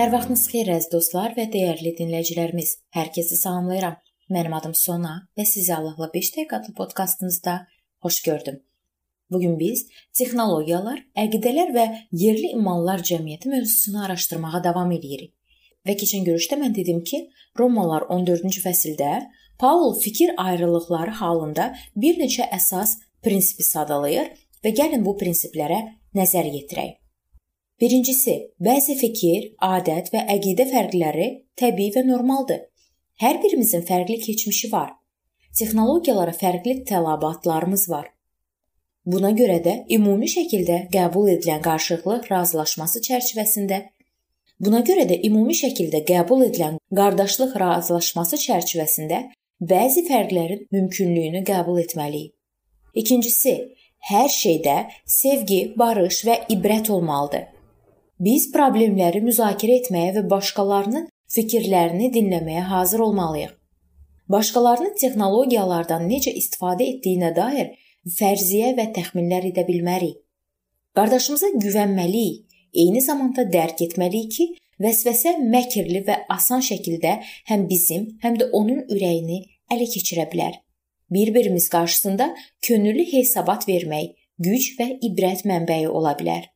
Hər vaxtınız xeyir əziz dostlar və dəyərli dinləyicilərimiz. Hər kəsi salamlayıram. Mənim adım Sona və sizi Allahla 5 dəqiqə adlı podkastımızda xoş gördüm. Bu gün biz texnologiyalar, əqidələr və yerli imanlar cəmiyyəti mövzusunu araşdırmağa davam edirik. Və keçən görüşdə mən dedim ki, Romalılar 14-cü fəsildə Paul fikir ayrılıqları halında bir neçə əsas prinsipi sadalayır və gəlin bu prinsiplərə nəzər yetirək. Birincisi, bəzi fikir, adət və əqidə fərqləri təbii və normaldır. Hər birimizin fərqli keçmişi var. Texnologiyalara fərqli tələbatlarımız var. Buna görə də ümumi şəkildə qəbul edilən qarşılıqlı razılaşması çərçivəsində Buna görə də ümumi şəkildə qəbul edilən qardaşlıq razılaşması çərçivəsində bəzi fərqlərin mümkünlüyünü qəbul etməliyik. İkincisi, hər şeydə sevgi, barış və ibrət olmalıdır. Biz problemləri müzakirə etməyə və başqalarının fikirlərini dinləməyə hazır olmalıyıq. Başqalarının texnologiyalardan necə istifadə etdiyinə dair fərziyyə və təxminlər edə bilmərik. Qardaşımıza güvənməliyik. Eyni zamanda dərk etməliyik ki, vəsvəsə məkirli və asan şəkildə həm bizim, həm də onun ürəyini ələ keçirə bilər. Bir-birimiz qarşısında könüllü hesabat vermək güc və ibrət mənbəyi ola bilər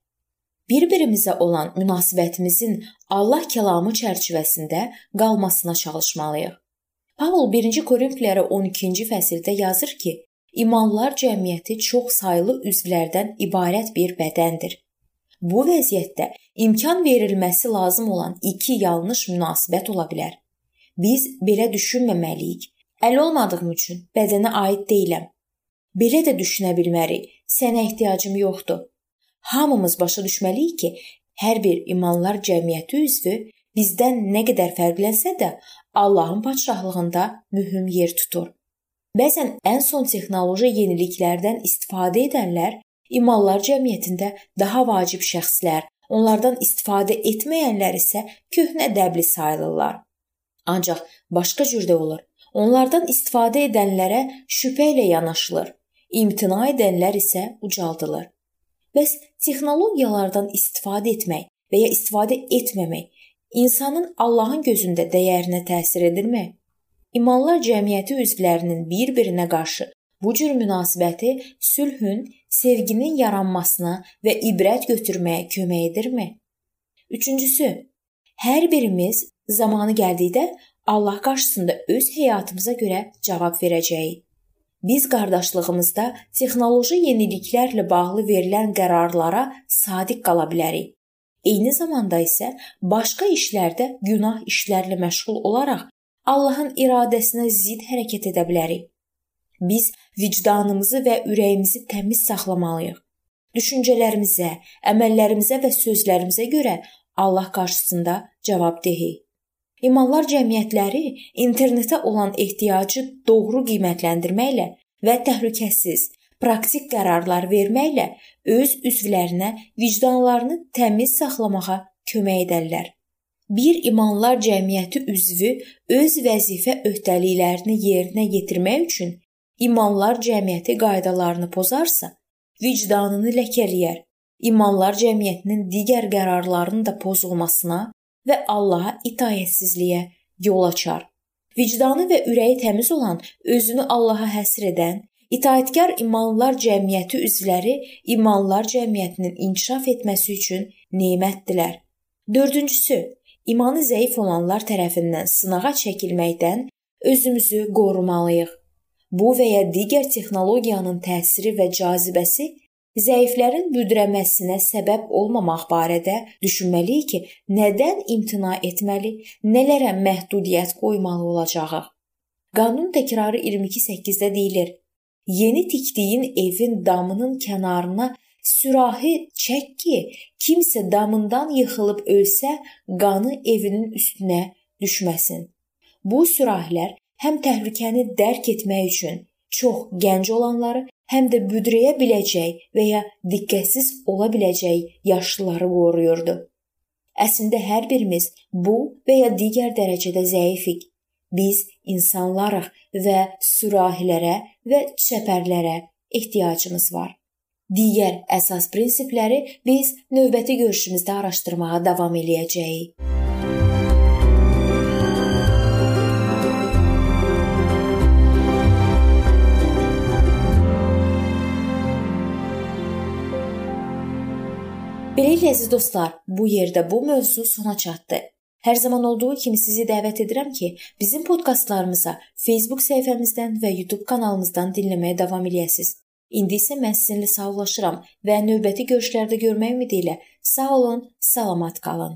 bir-birimizə olan münasibətimizin Allah kəlamı çərçivəsində qalmasına çalışmalıyıq. Pavol 1-ci Korinflilərə 12-ci fəsildə yazır ki, imanlar cəmiyyəti çox saylı üzvlərdən ibarət bir bədəndir. Bu vəziyyətdə imkan verilməsi lazım olan iki yanlış münasibət ola bilər. Biz belə düşünməməliyik. Əl olmadığım üçün bədənə aid deyiləm. Belə də düşünə bilmərik. Sənə ehtiyacım yoxdur hamımız başa düşməliyik ki, hər bir imanlar cəmiyyəti üzvü bizdən nə qədər fərqlənsə də Allahın padşahlığında mühüm yer tutur. Bəzən ən son texnoloji yeniliklərdən istifadə edənlər imanlar cəmiyyətində daha vacib şəxslər, onlardan istifadə etməyənlər isə köhnə dəbli sayılırlar. Ancaq başqa cürdə olur. Onlardan istifadə edənlərə şübhə ilə yanaşılır. İmtina edənlər isə ucaldılır. Bəs texnologiyalardan istifadə etmək və ya istifadə etməmək insanın Allahın gözündə dəyərinə təsir edirmi? İmanlar cəmiyyəti üzvlərinin bir-birinə qarşı bu cür münasibəti sülhün, sevginin yaranmasına və ibrət götürməyə kömək edirmi? Üçüncüsü, hər birimiz zamanı gəldikdə Allah qarşısında öz həyatımıza görə cavab verəcəyik. Biz qardaşlığımızda texnoloji yeniliklərlə bağlı verilən qərarlara sadiq qala bilərik. Eyni zamanda isə başqa işlərdə günah işlərlə məşğul olaraq Allahın iradəsinə zidd hərəkət edə bilərik. Biz vicdanımızı və ürəyimizi təmiz saxlamalıyıq. Düşüncələrimizə, əməllərimizə və sözlərimizə görə Allah qarşısında cavabdehik. İmanlar cəmiyyətləri internetə olan ehtiyacı doğru qiymətləndirməklə və təhlükəsiz, praktik qərarlar verməklə öz üzvlərinə vicdanlarını təmiz saxlamağa kömək edərlər. Bir imanlar cəmiyyəti üzvü öz vəzifə öhdəliklərini yerinə yetirmək üçün imanlar cəmiyyəti qaydalarını pozarsa, vicdanını ləkələyər. İmanlar cəmiyyətinin digər qərarlarının da pozulmasına və Allaha itayətsizliyə yol açar. Vicdanı və ürəyi təmiz olan, özünü Allaha həsr edən, itaətkar imanlılar cəmiyyəti üzvləri imanlılar cəmiyyətinin inkişaf etməsi üçün nemətdilər. Dördüncüsü, imanı zəif olanlar tərəfindən sınağa çəkilməkdən özümüzü qorumalıyıq. Bu və ya digər texnologiyanın təsiri və cazibəsi zəiflərin büdrəməsinə səbəb olmamaq barədə düşünməliyik ki, nədən imtina etməli, nələrə məhdudiyyət qoymalı olacağıq. Qanun təkrarı 22:8-də deyilir: Yeni tikdiyin evin damının kənarına sürahi çək ki, kimsə damından yıxılıb ölsə, qanı evinin üstünə düşməsin. Bu sürahilər həm təhlükəni dərk etmək üçün çox gənc olanları, həm də büdrəyə biləcək və ya diqqətsiz ola biləcək yaşlıları qoruyurdu. Əslində hər birimiz bu və ya digər dərəcədə zəifik. Biz insanlarıq və sürahilərə və çəpərlərə ehtiyacımız var. Digər əsas prinsipləri biz növbəti görüşümüzdə araşdırmağa davam eləyəcəyik. Beləliklə əziz dostlar, bu yerdə bu mövzu sona çatdı. Hər zaman olduğu kimi sizi dəvət edirəm ki, bizim podkastlarımıza Facebook səhifəmizdən və YouTube kanalımızdan dinləməyə davam eləyəsiniz. İndi isə mən sizinlə sağollaşıram və növbəti görüşlərdə görmək ümidi ilə sağ olun, salamat qalın.